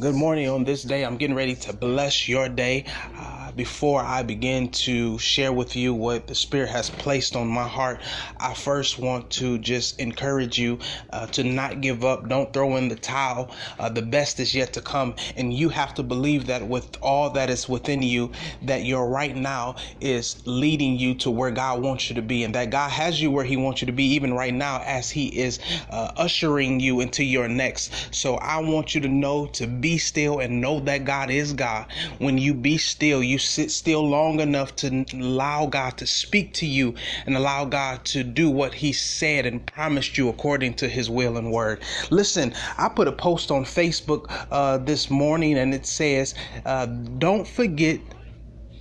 Good morning on this day. I'm getting ready to bless your day. Uh, before I begin to share with you what the Spirit has placed on my heart, I first want to just encourage you uh, to not give up. Don't throw in the towel. Uh, the best is yet to come. And you have to believe that with all that is within you, that your right now is leading you to where God wants you to be, and that God has you where He wants you to be, even right now, as He is uh, ushering you into your next. So I want you to know to be still and know that God is God. When you be still, you sit still long enough to allow God to speak to you and allow God to do what He said and promised you according to His will and word. Listen, I put a post on Facebook uh, this morning and it says, uh, Don't forget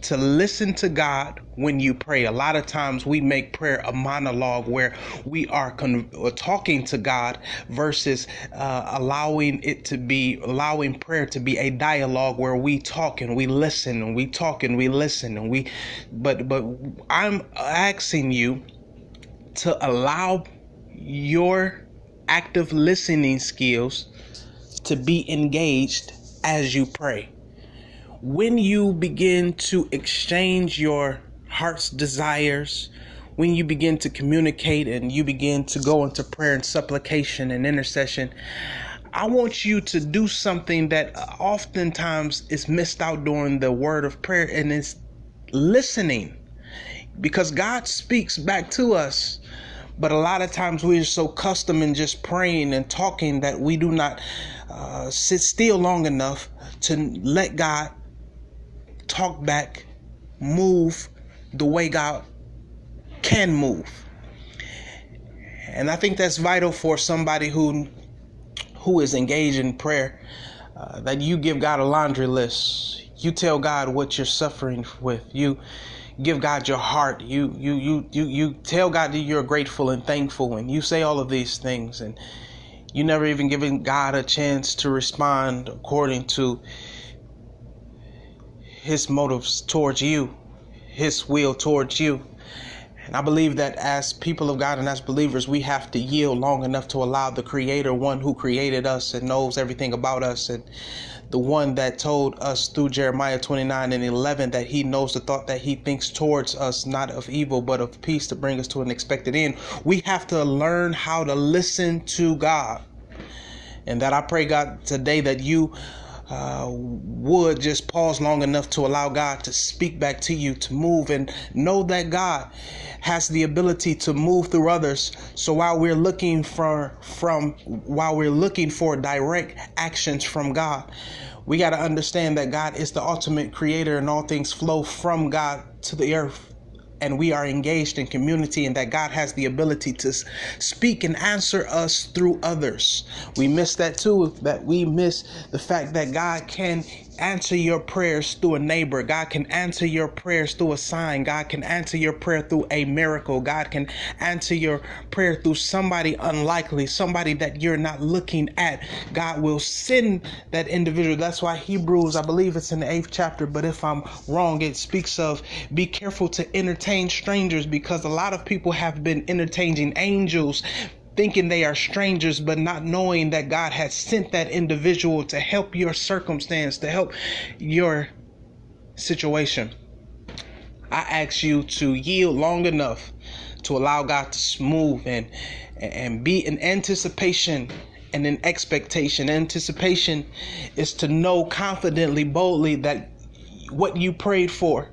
to listen to God when you pray. A lot of times we make prayer a monologue where we are con- uh, talking to God versus uh, allowing it to be, allowing prayer to be a dialogue where we talk and we listen and we talk and we listen and we, but, but I'm asking you to allow your active listening skills to be engaged as you pray when you begin to exchange your heart's desires, when you begin to communicate and you begin to go into prayer and supplication and intercession, I want you to do something that oftentimes is missed out during the word of prayer, and it's listening. Because God speaks back to us, but a lot of times we're so accustomed in just praying and talking that we do not uh, sit still long enough to let God talk back, move the way God can move. And I think that's vital for somebody who who is engaged in prayer. Uh, that you give God a laundry list. You tell God what you're suffering with. You give God your heart. You you you you you tell God that you're grateful and thankful, and you say all of these things, and you never even giving God a chance to respond according to his motives towards you, his will towards you. And I believe that as people of God and as believers, we have to yield long enough to allow the Creator, one who created us and knows everything about us, and the one that told us through Jeremiah 29 and 11 that he knows the thought that he thinks towards us, not of evil, but of peace to bring us to an expected end. We have to learn how to listen to God. And that I pray, God, today that you uh, would just pause long enough to allow God to speak back to you, to move, and know that God has the ability to move through others. So while we're looking for from while we're looking for direct actions from God, we got to understand that God is the ultimate creator, and all things flow from God to the earth and we are engaged in community and that God has the ability to speak and answer us through others. We miss that too, that we miss the fact that God can answer your prayers through a neighbor. God can answer your prayers through a sign. God can answer your prayer through a miracle. God can answer your prayer through somebody unlikely, somebody that you're not looking at. God will send that individual. That's why Hebrews, I believe it's in the eighth chapter, but if I'm wrong, it speaks of be careful to entertain strangers because a lot of people have been entertaining angels thinking they are strangers, but not knowing that God has sent that individual to help your circumstance, to help your situation. I ask you to yield long enough to allow God to move and and be in anticipation and in expectation. Anticipation is to know confidently, boldly that what you prayed for,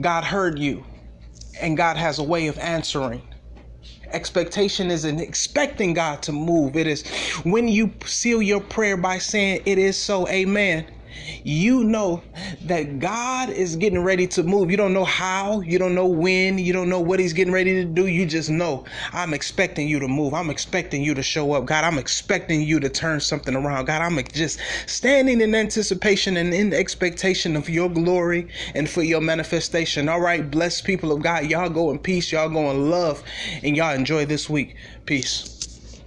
God heard you, and God has a way of answering. Expectation is an expecting God to move. It is when you seal your prayer by saying, It is so, amen you know that God is getting ready to move. You don't know how, you don't know when, you don't know what He's getting ready to do. You just know I'm expecting you to move. I'm expecting you to show up. God, I'm expecting you to turn something around. God, I'm just standing in anticipation and in expectation of your glory and for your manifestation. All right, blessed people of God, y'all go in peace, y'all go in love, and y'all enjoy this week. Peace.